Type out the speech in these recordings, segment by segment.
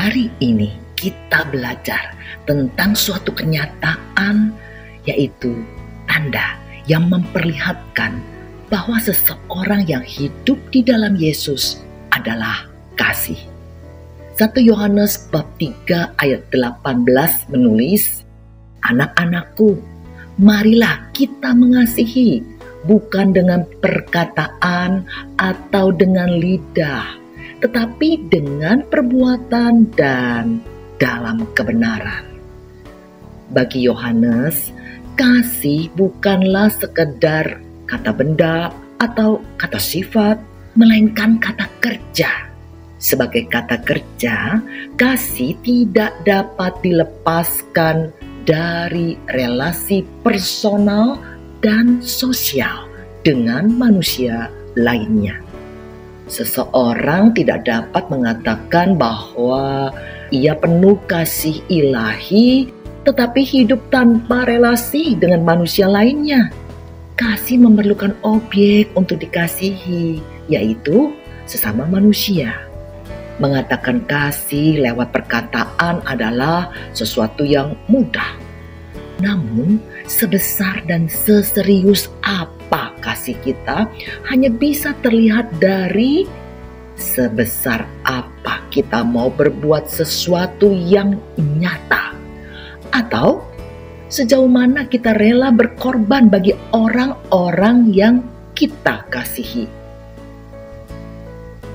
hari ini kita belajar tentang suatu kenyataan, yaitu tanda yang memperlihatkan bahwa seseorang yang hidup di dalam Yesus adalah kasih. 1 Yohanes bab 3 ayat 18 menulis, Anak-anakku, marilah kita mengasihi, bukan dengan perkataan atau dengan lidah, tetapi dengan perbuatan dan dalam kebenaran. Bagi Yohanes, kasih bukanlah sekedar kata benda atau kata sifat, melainkan kata kerja. Sebagai kata kerja, kasih tidak dapat dilepaskan dari relasi personal dan sosial dengan manusia lainnya. Seseorang tidak dapat mengatakan bahwa ia penuh kasih ilahi, tetapi hidup tanpa relasi dengan manusia lainnya. Kasih memerlukan objek untuk dikasihi, yaitu sesama manusia. Mengatakan kasih lewat perkataan adalah sesuatu yang mudah. Namun, sebesar dan seserius apa kasih kita hanya bisa terlihat dari sebesar apa kita mau berbuat sesuatu yang nyata atau sejauh mana kita rela berkorban bagi orang-orang yang kita kasihi.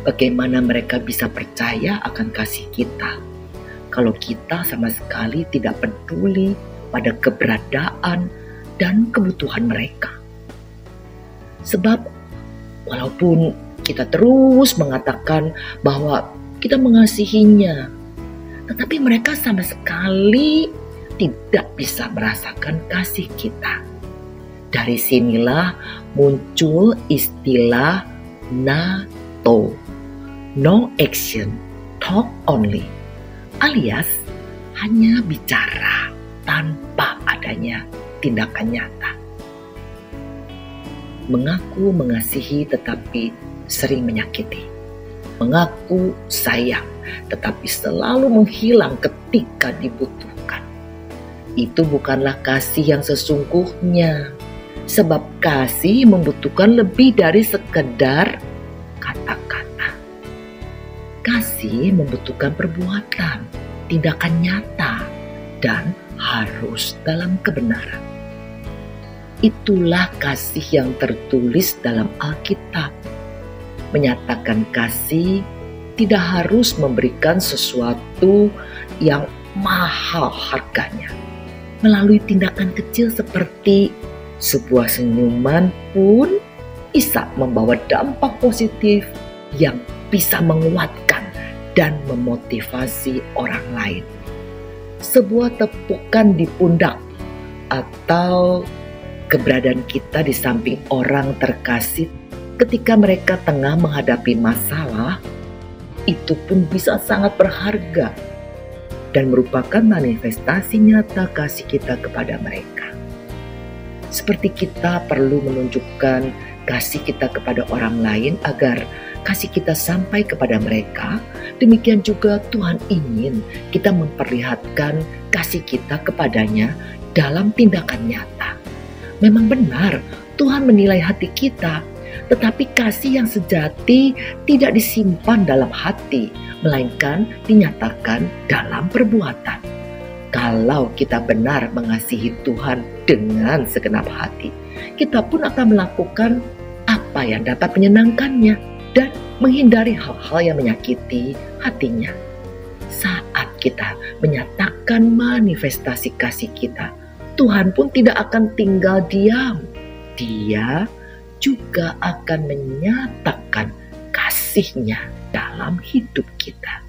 Bagaimana mereka bisa percaya akan kasih kita kalau kita sama sekali tidak peduli pada keberadaan dan kebutuhan mereka. Sebab walaupun kita terus mengatakan bahwa kita mengasihinya, tetapi mereka sama sekali tidak bisa merasakan kasih kita. Dari sinilah muncul istilah NATO, no action, talk only, alias hanya bicara tanpa adanya tindakan nyata. Mengaku mengasihi tetapi sering menyakiti. Mengaku sayang tetapi selalu menghilang ketika dibutuhkan. Itu bukanlah kasih yang sesungguhnya. Sebab kasih membutuhkan lebih dari sekedar kata-kata. Kasih membutuhkan perbuatan, tindakan nyata, dan harus dalam kebenaran. Itulah kasih yang tertulis dalam Alkitab. Menyatakan kasih tidak harus memberikan sesuatu yang mahal harganya. Melalui tindakan kecil seperti sebuah senyuman pun bisa membawa dampak positif yang bisa menguatkan dan memotivasi orang lain sebuah tepukan di pundak atau keberadaan kita di samping orang terkasih ketika mereka tengah menghadapi masalah itu pun bisa sangat berharga dan merupakan manifestasi nyata kasih kita kepada mereka. Seperti kita perlu menunjukkan kasih kita kepada orang lain agar kasih kita sampai kepada mereka, demikian juga Tuhan ingin kita memperlihatkan kasih kita kepadanya dalam tindakan nyata. Memang benar, Tuhan menilai hati kita, tetapi kasih yang sejati tidak disimpan dalam hati, melainkan dinyatakan dalam perbuatan. Kalau kita benar mengasihi Tuhan dengan segenap hati, kita pun akan melakukan apa yang dapat menyenangkannya dan menghindari hal-hal yang menyakiti hatinya. Saat kita menyatakan manifestasi kasih kita, Tuhan pun tidak akan tinggal diam. Dia juga akan menyatakan kasihnya dalam hidup kita.